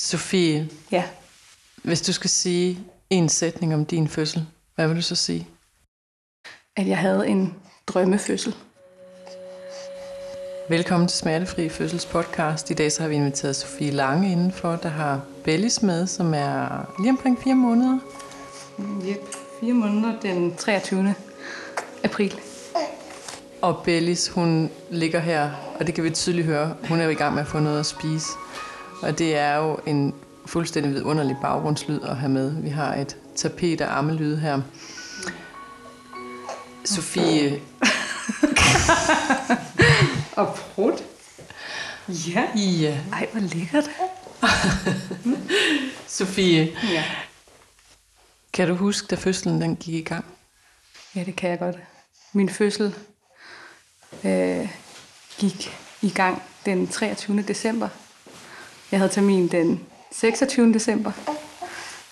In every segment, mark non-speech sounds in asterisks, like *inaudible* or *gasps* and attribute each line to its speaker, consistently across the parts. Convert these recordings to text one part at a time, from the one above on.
Speaker 1: Sofie,
Speaker 2: Ja.
Speaker 1: hvis du skal sige en sætning om din fødsel, hvad vil du så sige?
Speaker 2: At jeg havde en drømmefødsel.
Speaker 1: Velkommen til Smertefri Fødsels podcast. I dag så har vi inviteret Sofie Lange indenfor, der har Bellis med, som er lige omkring fire måneder.
Speaker 2: Yep. Fire måneder den 23. april.
Speaker 1: Og Bellis, hun ligger her, og det kan vi tydeligt høre, hun er i gang med at få noget at spise. Og det er jo en fuldstændig vidunderlig baggrundslyd at have med. Vi har et tapet af armelyd her. Sofie, *laughs*
Speaker 2: Og prut. Ja.
Speaker 1: ja.
Speaker 2: Ej, hvor lækkert. *laughs*
Speaker 1: Sofie,
Speaker 2: Ja.
Speaker 1: kan du huske, da fødslen den gik i gang?
Speaker 2: Ja, det kan jeg godt. Min fødsel øh, gik i gang den 23. december. Jeg havde termin den 26. december.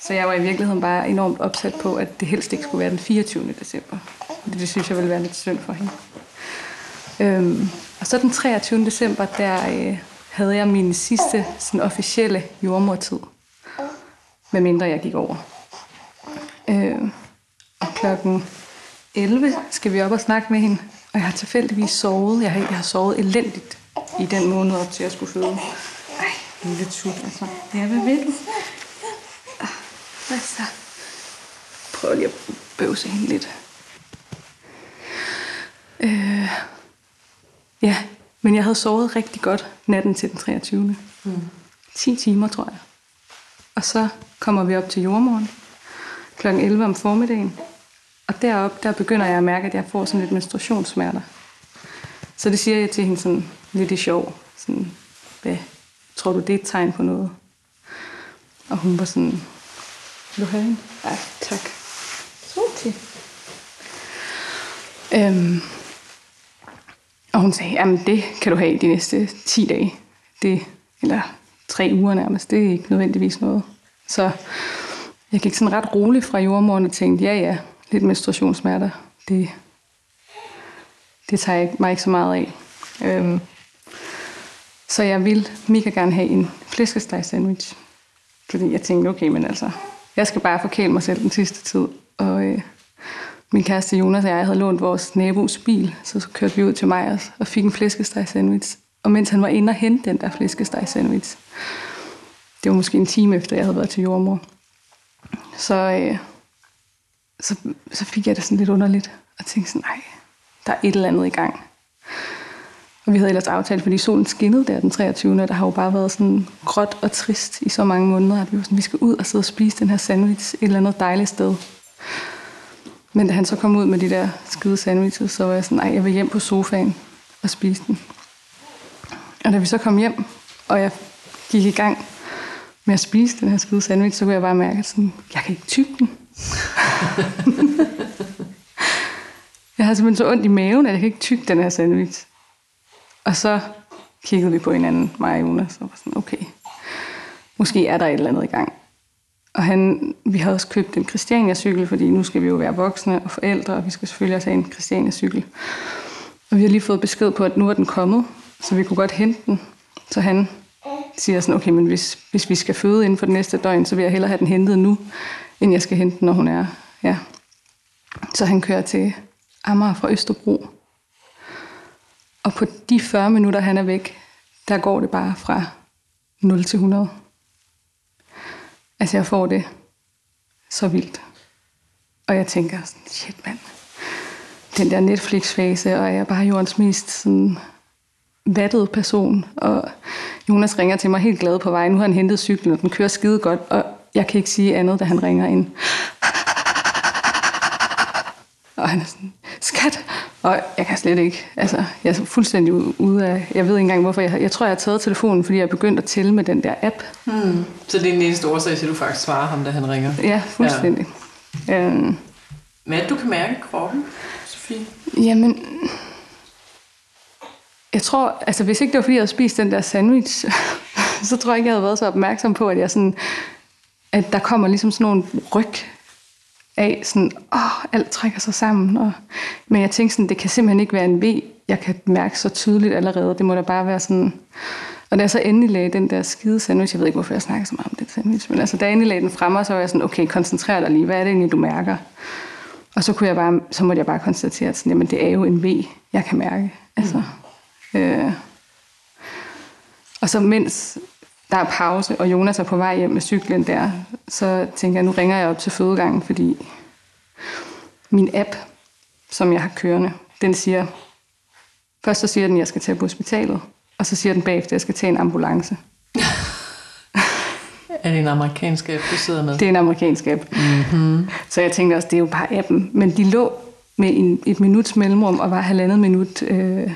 Speaker 2: Så jeg var i virkeligheden bare enormt opsat på, at det helst ikke skulle være den 24. december. Det, det synes jeg ville være lidt synd for hende. Øhm, og så den 23. december, der øh, havde jeg min sidste sådan, officielle jordmortid. Med mindre jeg gik over. Øh, og klokken 11 skal vi op og snakke med hende. Og jeg har tilfældigvis sovet. Jeg har, jeg har sovet elendigt i den måned op til, at jeg skulle føde. Lille tut, altså. Ja, hvad vil du? Hvad så? Prøv lige at bøvse hende lidt. Øh, ja, men jeg havde sovet rigtig godt natten til den 23. Mm. 10 timer, tror jeg. Og så kommer vi op til jordmorgen kl. 11 om formiddagen. Og deroppe, der begynder jeg at mærke, at jeg får sådan lidt menstruationssmerter. Så det siger jeg til hende sådan lidt i sjov. Sådan, hvad tror du, det er et tegn på noget? Og hun var sådan, vil du have en? Ja, tak. Så. Øhm, og hun sagde, jamen det kan du have de næste 10 dage. Det, eller tre uger nærmest. Det er ikke nødvendigvis noget. Så jeg gik sådan ret roligt fra jordmoren og tænkte, ja ja, lidt menstruationssmerter. Det, det tager jeg mig ikke så meget af. Øhm, så jeg ville mega gerne have en flæskesteg sandwich. Fordi jeg tænkte, okay, men altså, jeg skal bare forkæle mig selv den sidste tid. Og øh, min kæreste Jonas og jeg havde lånt vores nabos bil, så, så kørte vi ud til mig og fik en flæskesteg sandwich. Og mens han var inde og hente den der flæskesteg sandwich, det var måske en time efter, jeg havde været til jordmor, så, øh, så, så fik jeg det sådan lidt underligt, og tænkte sådan, nej, der er et eller andet i gang. Og vi havde ellers aftalt, fordi solen skinnede der den 23. Og der har jo bare været sådan gråt og trist i så mange måneder, at vi var sådan, vi skal ud og sidde og spise den her sandwich et eller andet dejligt sted. Men da han så kom ud med de der skide sandwiches, så var jeg sådan, nej, jeg vil hjem på sofaen og spise den. Og da vi så kom hjem, og jeg gik i gang med at spise den her skide sandwich, så kunne jeg bare mærke, at sådan, jeg kan ikke tygge den. *laughs* jeg har simpelthen så ondt i maven, at jeg kan ikke tygge den her sandwich. Og så kiggede vi på hinanden, mig og Jonas, og var sådan, okay, måske er der et eller andet i gang. Og han, vi havde også købt en Christiania-cykel, fordi nu skal vi jo være voksne og forældre, og vi skal selvfølgelig også have en Christiania-cykel. Og vi har lige fået besked på, at nu er den kommet, så vi kunne godt hente den. Så han siger sådan, okay, men hvis, hvis vi skal føde inden for det næste døgn, så vil jeg hellere have den hentet nu, end jeg skal hente den, når hun er. Ja. Så han kører til Amager fra Østerbro. Og på de 40 minutter, han er væk, der går det bare fra 0 til 100. Altså, jeg får det så vildt. Og jeg tænker sådan, shit mand, den der Netflix-fase, og jeg er bare jordens mest sådan vattet person. Og Jonas ringer til mig helt glad på vej. Nu har han hentet cyklen, og den kører skide godt, og jeg kan ikke sige andet, da han ringer ind. *laughs* Og han er sådan, skat! Og jeg kan slet ikke, altså, jeg er fuldstændig ude af, jeg ved ikke engang hvorfor, jeg, jeg tror, jeg har taget telefonen, fordi jeg er begyndt at tælle med den der app.
Speaker 1: Hmm. Så det er den eneste årsag til, at du faktisk svarer ham, da han ringer?
Speaker 2: Ja, fuldstændig. Ja. Øhm,
Speaker 1: at du kan mærke kroppen, Sofie?
Speaker 2: Jamen, jeg tror, altså hvis ikke det var, fordi jeg havde spist den der sandwich, *laughs* så tror jeg ikke, jeg havde været så opmærksom på, at jeg sådan, at der kommer ligesom sådan nogle ryg af, sådan, åh, alt trækker sig sammen. Og, men jeg tænkte sådan, det kan simpelthen ikke være en V, jeg kan mærke så tydeligt allerede. Det må da bare være sådan Og da jeg så endelig lagde den der skide sandwich, jeg ved ikke, hvorfor jeg snakker så meget om den sandwich, men altså, da jeg endelig lagde den fremme, så var jeg sådan, okay, koncentrer dig lige, hvad er det egentlig, du mærker? Og så, kunne jeg bare, så måtte jeg bare konstatere, at sådan, jamen, det er jo en V, jeg kan mærke. Altså, øh, og så mens der er pause, og Jonas er på vej hjem med cyklen der, så tænker jeg, nu ringer jeg op til fødegangen, fordi min app, som jeg har kørende, den siger, først så siger den, at jeg skal tage på hospitalet, og så siger den bagefter, at jeg skal tage en ambulance. *laughs*
Speaker 1: Er det en amerikansk app, du sidder med?
Speaker 2: Det er en amerikansk app. Mm-hmm. Så jeg tænkte også, det er jo bare appen. Men de lå med en, et minuts mellemrum og var halvandet minut øh,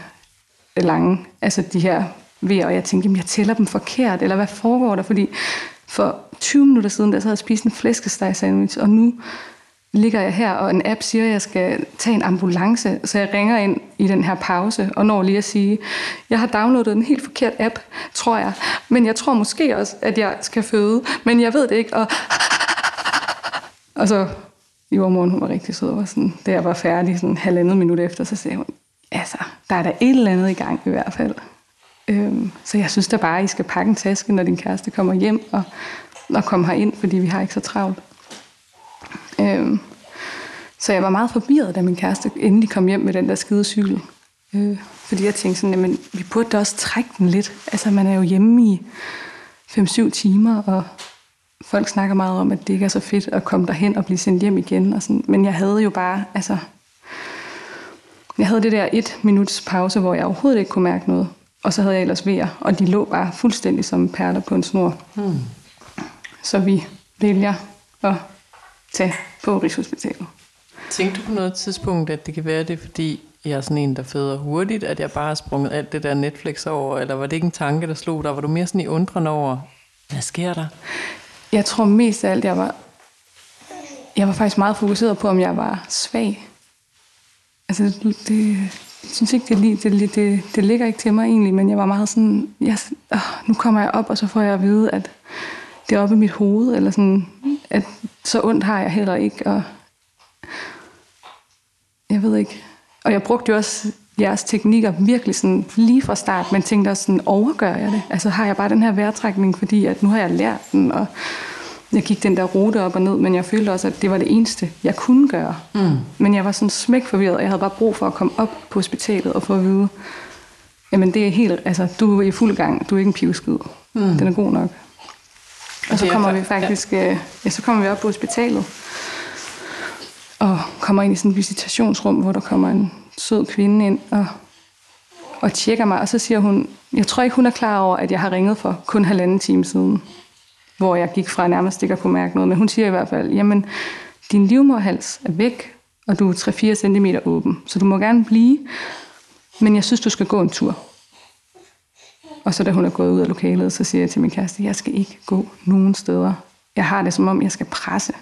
Speaker 2: lange. Altså de her ved, og jeg tænkte, jamen jeg tæller dem forkert, eller hvad foregår der? Fordi for 20 minutter siden, der så havde jeg spist en flæskesteg sandwich, og nu ligger jeg her, og en app siger, at jeg skal tage en ambulance, så jeg ringer ind i den her pause, og når lige at sige, jeg har downloadet en helt forkert app, tror jeg, men jeg tror måske også, at jeg skal føde, men jeg ved det ikke, og, og så jordmoren, hun var rigtig sød, og sådan, da jeg var færdig, sådan halvandet minut efter, så sagde hun, altså, der er der et eller andet i gang i hvert fald. Øhm, så jeg synes da bare, at I skal pakke en taske, når din kæreste kommer hjem, og, og komme herind, fordi vi har ikke så travlt. Øhm, så jeg var meget forvirret, da min kæreste endelig kom hjem med den der skide cykel. Øh, fordi jeg tænkte sådan, jamen, vi burde da også trække den lidt. Altså, man er jo hjemme i 5-7 timer, og folk snakker meget om, at det ikke er så fedt at komme derhen og blive sendt hjem igen. Og sådan. Men jeg havde jo bare, altså... Jeg havde det der et minuts pause, hvor jeg overhovedet ikke kunne mærke noget. Og så havde jeg ellers vejer, og de lå bare fuldstændig som perler på en snor. Hmm. Så vi vælger at tage på Rigshospitalet.
Speaker 1: Tænkte du på noget tidspunkt, at det kan være det, fordi jeg er sådan en, der føder hurtigt, at jeg bare har sprunget alt det der Netflix over, eller var det ikke en tanke, der slog dig? Var du mere sådan i undren over, hvad sker der?
Speaker 2: Jeg tror mest af alt, jeg var, jeg var faktisk meget fokuseret på, om jeg var svag. Altså, det, det jeg synes ikke, det, det, det, det ligger ikke til mig egentlig, men jeg var meget sådan, jeg, åh, nu kommer jeg op, og så får jeg at vide, at det er oppe i mit hoved, eller sådan, at så ondt har jeg heller ikke, og jeg ved ikke. Og jeg brugte jo også jeres teknikker virkelig sådan lige fra start, men tænkte også sådan, overgør jeg det? Altså har jeg bare den her vejrtrækning, fordi at nu har jeg lært den, og jeg gik den der rute op og ned, men jeg følte også, at det var det eneste, jeg kunne gøre. Mm. Men jeg var sådan smæk forvirret, og jeg havde bare brug for at komme op på hospitalet og få at vide, jamen det er helt, altså du er i fuld gang, du er ikke en pivskid. Mm. Den er god nok. Og så kommer vi faktisk, ja. Øh, ja, så kommer vi op på hospitalet, og kommer ind i sådan et visitationsrum, hvor der kommer en sød kvinde ind og, og tjekker mig, og så siger hun, jeg tror ikke, hun er klar over, at jeg har ringet for kun halvanden time siden hvor jeg gik fra nærmest ikke at kunne mærke noget. Men hun siger i hvert fald, jamen, din livmorhals er væk, og du er 3-4 cm åben, så du må gerne blive, men jeg synes, du skal gå en tur. Og så da hun er gået ud af lokalet, så siger jeg til min kæreste, jeg skal ikke gå nogen steder. Jeg har det som om, jeg skal presse.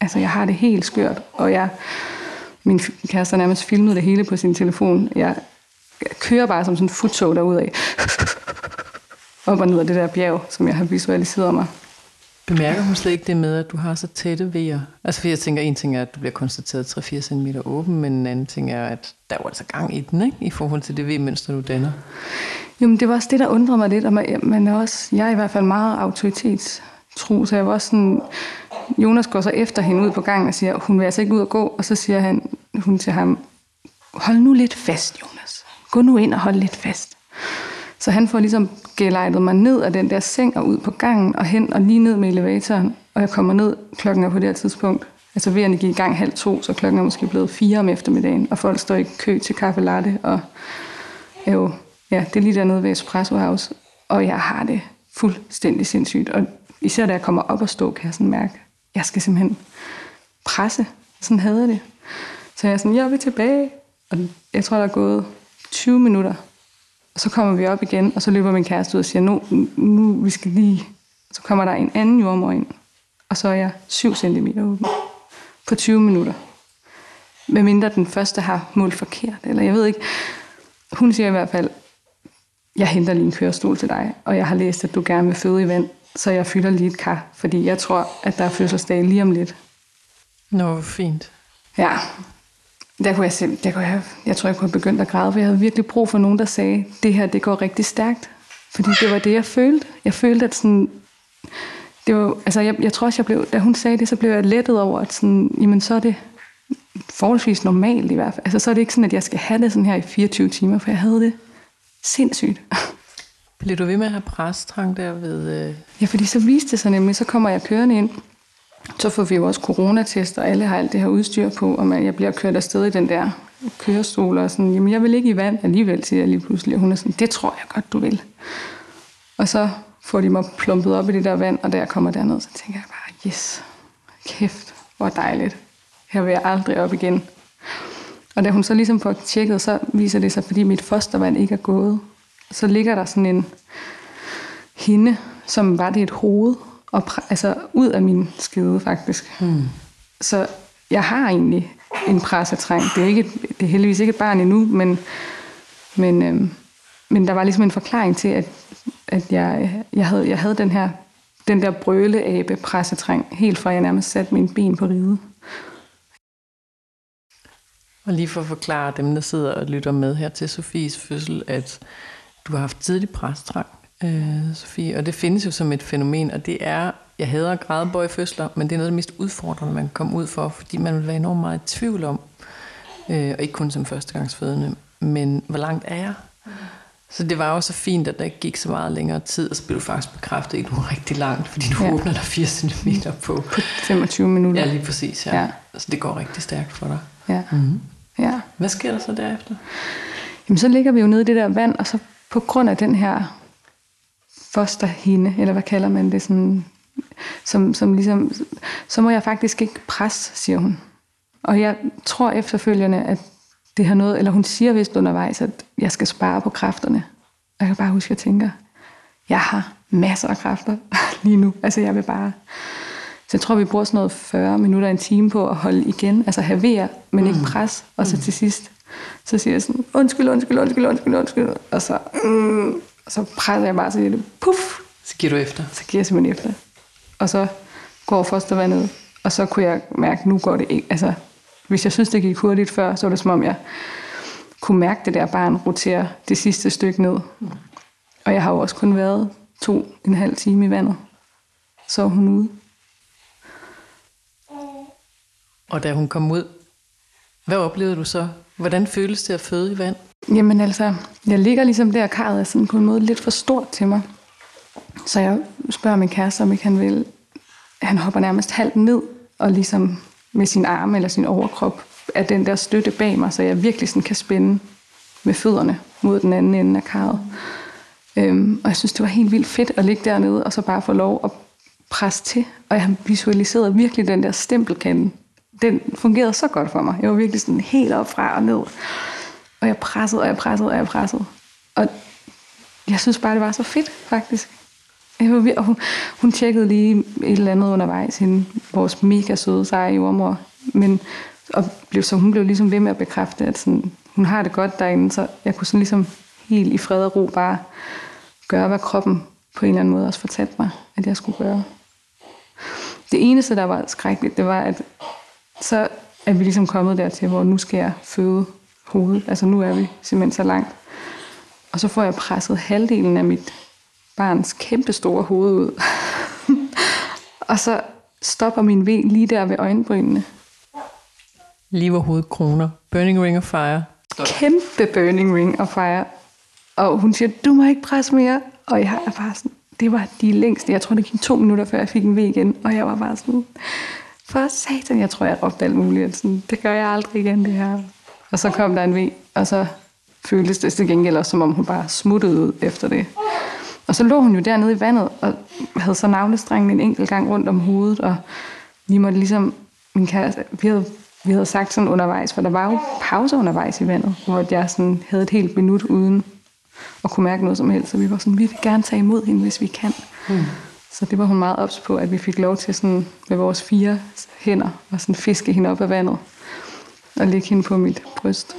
Speaker 2: Altså, jeg har det helt skørt, og jeg, min kæreste har nærmest filmet det hele på sin telefon. Jeg, jeg kører bare som sådan en futtog derudad. *laughs* Op og ned af det der bjerg, som jeg har visualiseret mig.
Speaker 1: Bemærker hun slet ikke det med, at du har så tætte vejer? Altså for jeg tænker, en ting er, at du bliver konstateret 3-4 cm åben, men en anden ting er, at der var altså gang i den, ikke? i forhold til det V-mønster, du danner.
Speaker 2: Jo, men det var også det, der undrede mig lidt, og man er også, jeg er i hvert fald meget autoritetstro, så jeg var også sådan, Jonas går så efter hende ud på gangen og siger, hun vil altså ikke ud og gå, og så siger han, hun til ham, hold nu lidt fast, Jonas. Gå nu ind og hold lidt fast. Så han får ligesom gelejtet mig ned af den der seng og ud på gangen og hen og lige ned med elevatoren. Og jeg kommer ned, klokken er på det her tidspunkt. Altså ved at gik i gang halv to, så klokken er måske blevet fire om eftermiddagen, og folk står i kø til kaffe latte, og er jo, ja, det er lige dernede ved Espresso House, og jeg har det fuldstændig sindssygt. Og især da jeg kommer op og stå, kan jeg sådan mærke, jeg skal simpelthen presse. Sådan havde jeg det. Så jeg er sådan, jeg vil tilbage. Og jeg tror, der er gået 20 minutter, og så kommer vi op igen, og så løber min kæreste ud og siger, nu, nu vi skal lige... Så kommer der en anden jordmor ind, og så er jeg 7 cm åben på 20 minutter. Med mindre den første har målt forkert, eller jeg ved ikke. Hun siger i hvert fald, jeg henter lige en kørestol til dig, og jeg har læst, at du gerne vil føde i vand, så jeg fylder lige et kar, fordi jeg tror, at der er fødselsdag lige om lidt.
Speaker 1: Nå, fint.
Speaker 2: Ja, der kunne jeg, selv, der kunne jeg, jeg tror, jeg kunne have begyndt at græde, for jeg havde virkelig brug for nogen, der sagde, det her, det går rigtig stærkt. Fordi det var det, jeg følte. Jeg følte, at sådan, det var, altså jeg, jeg tror også, jeg blev, da hun sagde det, så blev jeg lettet over, at sådan, jamen så er det forholdsvis normalt i hvert fald. Altså så er det ikke sådan, at jeg skal have det sådan her i 24 timer, for jeg havde det sindssygt.
Speaker 1: Bliver du ved med at have præstrang der ved... Øh...
Speaker 2: Ja, fordi så viste det sig nemlig, så kommer jeg kørende ind, så får vi jo også coronatest, og alle har alt det her udstyr på, og man, jeg bliver kørt afsted i den der kørestol, og sådan, jamen jeg vil ikke i vand alligevel, siger jeg lige pludselig. Og hun er sådan, det tror jeg godt, du vil. Og så får de mig plumpet op i det der vand, og der kommer derned, så tænker jeg bare, yes, kæft, hvor dejligt. Her vil jeg aldrig op igen. Og da hun så ligesom får tjekket, så viser det sig, fordi mit fostervand ikke er gået. Så ligger der sådan en hende, som var det et hoved, og altså ud af min skede faktisk. Hmm. Så jeg har egentlig en pressetræng. Det er, ikke, det er heldigvis ikke et barn endnu, men, men, øhm, men der var ligesom en forklaring til, at, at jeg, jeg, havde, jeg havde den her den der brøleabe pressetræng, helt fra jeg nærmest satte mine ben på ride.
Speaker 1: Og lige for at forklare dem, der sidder og lytter med her til Sofies fødsel, at du har haft tidlig præstrang, øh, Sofie, og det findes jo som et fænomen, og det er, jeg hader grædebøj fødsler, men det er noget af det mest udfordrende, man kan komme ud for, fordi man vil være enormt meget i tvivl om, øh, og ikke kun som førstegangsfødende, men hvor langt er jeg? Så det var jo så fint, at der ikke gik så meget længere tid, og så blev du faktisk bekræftet, at du var rigtig langt, fordi du ja. åbner dig 4 cm på,
Speaker 2: på 25 minutter.
Speaker 1: Ja, lige præcis. Ja. ja. Så det går rigtig stærkt for dig.
Speaker 2: Ja. Mm-hmm. ja.
Speaker 1: Hvad sker der så derefter?
Speaker 2: Jamen, så ligger vi jo nede i det der vand, og så på grund af den her fosterhinde, eller hvad kalder man det, sådan, som, som ligesom, så må jeg faktisk ikke presse, siger hun. Og jeg tror efterfølgende, at det har noget, eller hun siger vist undervejs, at jeg skal spare på kræfterne. Og jeg kan bare huske, at jeg tænker, jeg har masser af kræfter *laughs* lige nu. Altså jeg vil bare... Så jeg tror, vi bruger sådan noget 40 minutter, en time på at holde igen, altså havere, men mm. ikke pres. Og så mm. til sidst, så siger jeg sådan, undskyld, undskyld, undskyld, undskyld, undskyld. Og så, mm, og så presser jeg bare, så det, puff.
Speaker 1: Så giver du efter?
Speaker 2: Så giver jeg simpelthen efter. Og så går fostervandet, og så kunne jeg mærke, nu går det ikke. Altså, hvis jeg synes, det gik hurtigt før, så var det som om, jeg kunne mærke det der barn rotere det sidste stykke ned. Og jeg har jo også kun været to en halv time i vandet. Så var hun ude.
Speaker 1: Og da hun kom ud, hvad oplevede du så? Hvordan føles det at føde i vand?
Speaker 2: Jamen altså, jeg ligger ligesom der, karret er sådan på en måde lidt for stort til mig. Så jeg spørger min kæreste, om ikke han vil... Han hopper nærmest halvt ned og ligesom med sin arm eller sin overkrop er den der støtte bag mig, så jeg virkelig sådan kan spænde med fødderne mod den anden ende af karret. Øhm, og jeg synes, det var helt vildt fedt at ligge dernede, og så bare få lov at presse til. Og jeg visualiserede virkelig den der stempelkande. Den fungerede så godt for mig. Jeg var virkelig sådan helt op fra og ned. Og jeg pressede, og jeg pressede, og jeg pressede. Og jeg synes bare, det var så fedt, faktisk. Jeg var, og hun, hun tjekkede lige et eller andet undervejs, hende, vores mega søde, seje jordmor. Men, og blev, så hun blev ligesom ved med at bekræfte, at sådan, hun har det godt derinde, så jeg kunne sådan ligesom helt i fred og ro bare gøre, hvad kroppen på en eller anden måde også fortalte mig, at jeg skulle gøre. Det eneste, der var skrækkeligt, det var, at så er vi ligesom kommet dertil, hvor nu skal jeg føde hovedet. Altså nu er vi simpelthen så langt. Og så får jeg presset halvdelen af mit barns kæmpe store hoved ud. *laughs* og så stopper min V lige der ved øjenbrynene.
Speaker 1: Lige hvor hovedet kroner. Burning ring of fire.
Speaker 2: Stop. Kæmpe burning ring of fire. Og hun siger, du må ikke presse mere. Og jeg er bare sådan, det var de længste. Jeg tror, det gik to minutter, før jeg fik en V igen. Og jeg var bare sådan, for satan, jeg tror, jeg råbte alt muligt. Sådan, det gør jeg aldrig igen, det her. Og så kom der en V, og så føltes det til gengæld også, som om hun bare smuttede ud efter det. Og så lå hun jo dernede i vandet, og havde så navlestrengen en enkelt gang rundt om hovedet, og vi måtte ligesom, min kæreste, vi havde, vi havde sagt sådan undervejs, for der var jo pause undervejs i vandet, hvor jeg sådan havde et helt minut uden at kunne mærke noget som helst, så vi var sådan, vi vil gerne tage imod hende, hvis vi kan. Mm. Så det var hun meget ops på, at vi fik lov til sådan med vores fire hænder og sådan fiske hende op af vandet og lægge hende på mit bryst.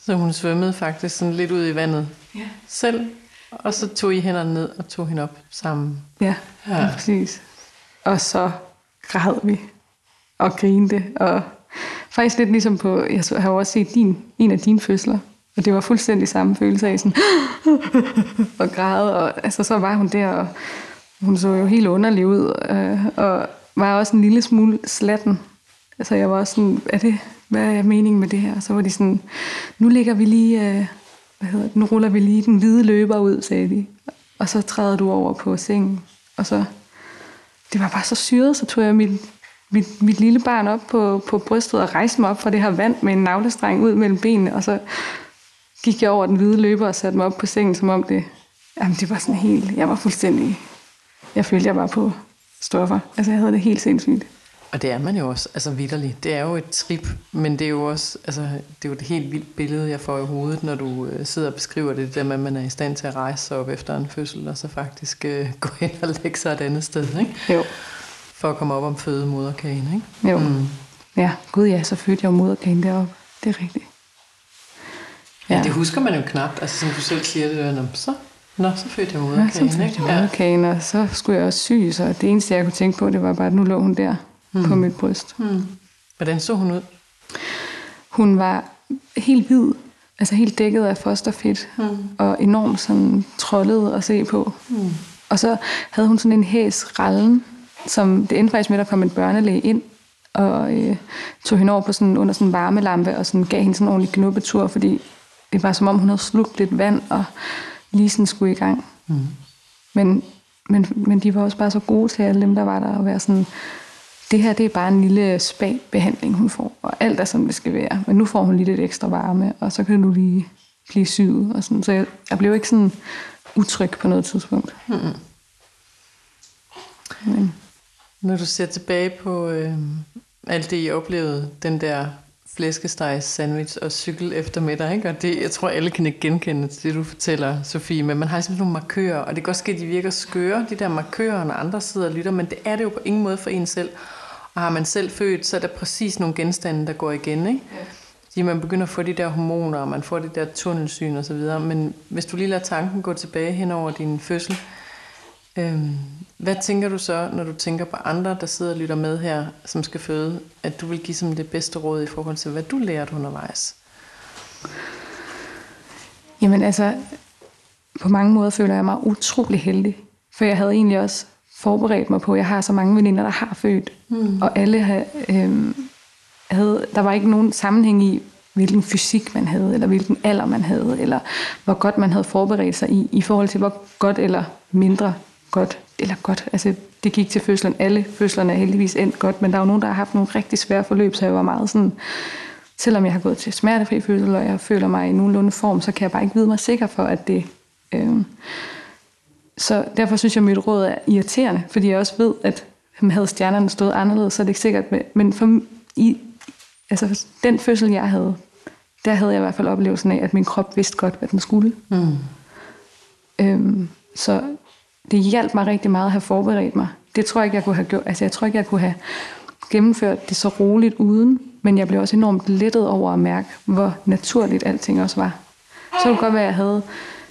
Speaker 1: Så hun svømmede faktisk sådan lidt ud i vandet ja. selv, og så tog I hænderne ned og tog hende op sammen.
Speaker 2: Ja, ja. præcis. Og så græd vi og grinte, og faktisk lidt ligesom på, jeg har også set din, en af dine fødsler, Og det var fuldstændig samme følelse af sådan, *gasps* og græde, og altså, så var hun der, og hun så jo helt underlig ud, øh, og var også en lille smule slatten. Altså jeg var også sådan, er det, hvad er meningen med det her? Så var de sådan, nu ligger vi lige, øh, hvad hedder det, nu ruller vi lige den hvide løber ud, sagde de. Og så træder du over på sengen. Og så, det var bare så syret, så tog jeg mit, mit, mit lille barn op på, på brystet og rejste mig op fra det her vand med en navlestreng ud mellem benene, og så gik jeg over den hvide løber og satte mig op på sengen, som om det, jamen det var sådan helt, jeg var fuldstændig, jeg følte, jeg var på stoffer. Altså jeg havde det helt sindssygt.
Speaker 1: Og det er man jo også, altså vidderligt. Det er jo et trip, men det er jo også, altså det er jo et helt vildt billede, jeg får i hovedet, når du øh, sidder og beskriver det, det der med, at man er i stand til at rejse sig op efter en fødsel, og så faktisk øh, *laughs* gå hen og lægge sig et andet sted, ikke?
Speaker 2: Jo.
Speaker 1: For at komme op om fødemoderkagen, ikke?
Speaker 2: Jo. Mm. Ja, gud ja, så fødte jeg jo moderkagen deroppe. Det er rigtigt.
Speaker 1: Ja. ja. det husker man jo knap, altså som du selv siger det der, så, nå, så fødte jeg moderkagen,
Speaker 2: ja, så fødte jeg moderkagen, og så skulle jeg også sy, så det eneste, jeg kunne tænke på, det var bare, at nu lå hun der mm. på mit bryst.
Speaker 1: Mm. Hvordan så hun ud?
Speaker 2: Hun var helt hvid, altså helt dækket af fosterfedt, mm. og enormt sådan trollet at se på. Mm. Og så havde hun sådan en hæs rallen, som det endte faktisk med, at der kom en børnelæge ind, og øh, tog hende over på sådan, under sådan en varmelampe, og sådan gav hende sådan en ordentlig knuppetur, fordi det var som om, hun havde slugt lidt vand, og lige sådan skulle i gang. Mm. Men, men, men de var også bare så gode til alle dem, der var der, at være sådan, det her det er bare en lille spagbehandling, hun får, og alt er, som det skal være. Men nu får hun lige lidt ekstra varme, og så kan du lige blive syet. Og sådan. Så jeg, jeg blev ikke sådan utryg på noget tidspunkt. Mm-hmm.
Speaker 1: Men. Når du ser tilbage på øh, alt det, I oplevede, den der flæskesteg sandwich og cykel eftermiddag, ikke? og det, jeg tror, alle kan ikke genkende det, du fortæller, Sofie, men man har simpelthen nogle markører, og det kan også ske, at de virker skøre, de der markører, når andre sidder og lytter, men det er det jo på ingen måde for en selv. Og har man selv født, så er der præcis nogle genstande, der går igen. Ikke? Ja. Fordi man begynder at få de der hormoner, og man får det der tunnelsyn osv. Men hvis du lige lader tanken gå tilbage hen over din fødsel, øhm, hvad tænker du så, når du tænker på andre, der sidder og lytter med her, som skal føde, at du vil give som det bedste råd i forhold til, hvad du lærte undervejs?
Speaker 2: Jamen altså, på mange måder føler jeg mig utrolig heldig. For jeg havde egentlig også forberedt mig på, at jeg har så mange veninder, der har født. Mm. Og alle havde, øh, havde, der var ikke nogen sammenhæng i, hvilken fysik man havde, eller hvilken alder man havde, eller hvor godt man havde forberedt sig i, i forhold til hvor godt eller mindre godt, eller godt, altså det gik til fødslen. Alle fødslerne er heldigvis endt godt, men der er jo nogen, der har haft nogle rigtig svære forløb, så jeg var meget sådan, selvom jeg har gået til smertefri fødsel, og jeg føler mig i nogenlunde form, så kan jeg bare ikke vide mig sikker for, at det... Øh, så derfor synes jeg, at mit råd er irriterende, fordi jeg også ved, at havde stjernerne stået anderledes, så er det ikke sikkert. Men for, i, altså, den fødsel, jeg havde, der havde jeg i hvert fald oplevelsen af, at min krop vidste godt, hvad den skulle. Mm. Øhm, så det hjalp mig rigtig meget at have forberedt mig. Det tror jeg ikke, jeg kunne have gjort. Altså, jeg tror ikke, jeg kunne have gennemført det så roligt uden, men jeg blev også enormt lettet over at mærke, hvor naturligt alting også var. Så kunne det godt være, at jeg havde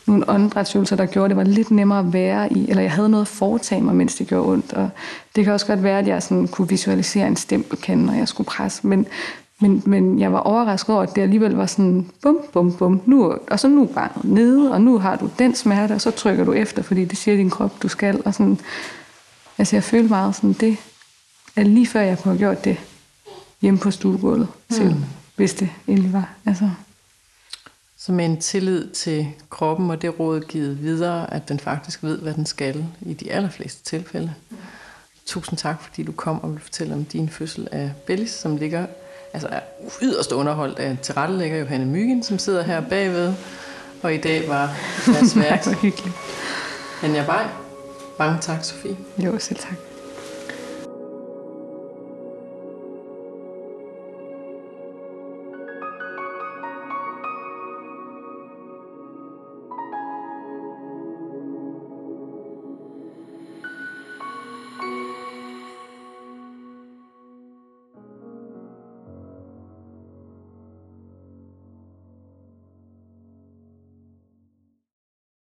Speaker 2: nogle åndedrætsøvelser, der gjorde, at det var lidt nemmere at være i, eller jeg havde noget at foretage mig, mens det gjorde ondt. Og det kan også godt være, at jeg sådan kunne visualisere en stempelkande, når jeg skulle presse. Men, men, men jeg var overrasket over, at det alligevel var sådan, bum, bum, bum, nu, og så nu bare nede, og nu har du den smerte, og så trykker du efter, fordi det siger din krop, du skal. Og sådan, altså jeg følte meget sådan, det er lige før jeg kunne have gjort det hjemme på stuegulvet selv, mm. hvis det endelig var. Altså.
Speaker 1: Så med en tillid til kroppen og det råd givet videre, at den faktisk ved, hvad den skal i de allerfleste tilfælde. Mm. Tusind tak, fordi du kom og vil fortælle om din fødsel af Bellis, som ligger altså er yderst underholdt af tilrettelægger Johanne Myggen, som sidder her bagved. Og i dag var deres værk.
Speaker 2: det var hyggeligt.
Speaker 1: Anja Bay. Mange tak, Sofie.
Speaker 2: Jo, selv tak.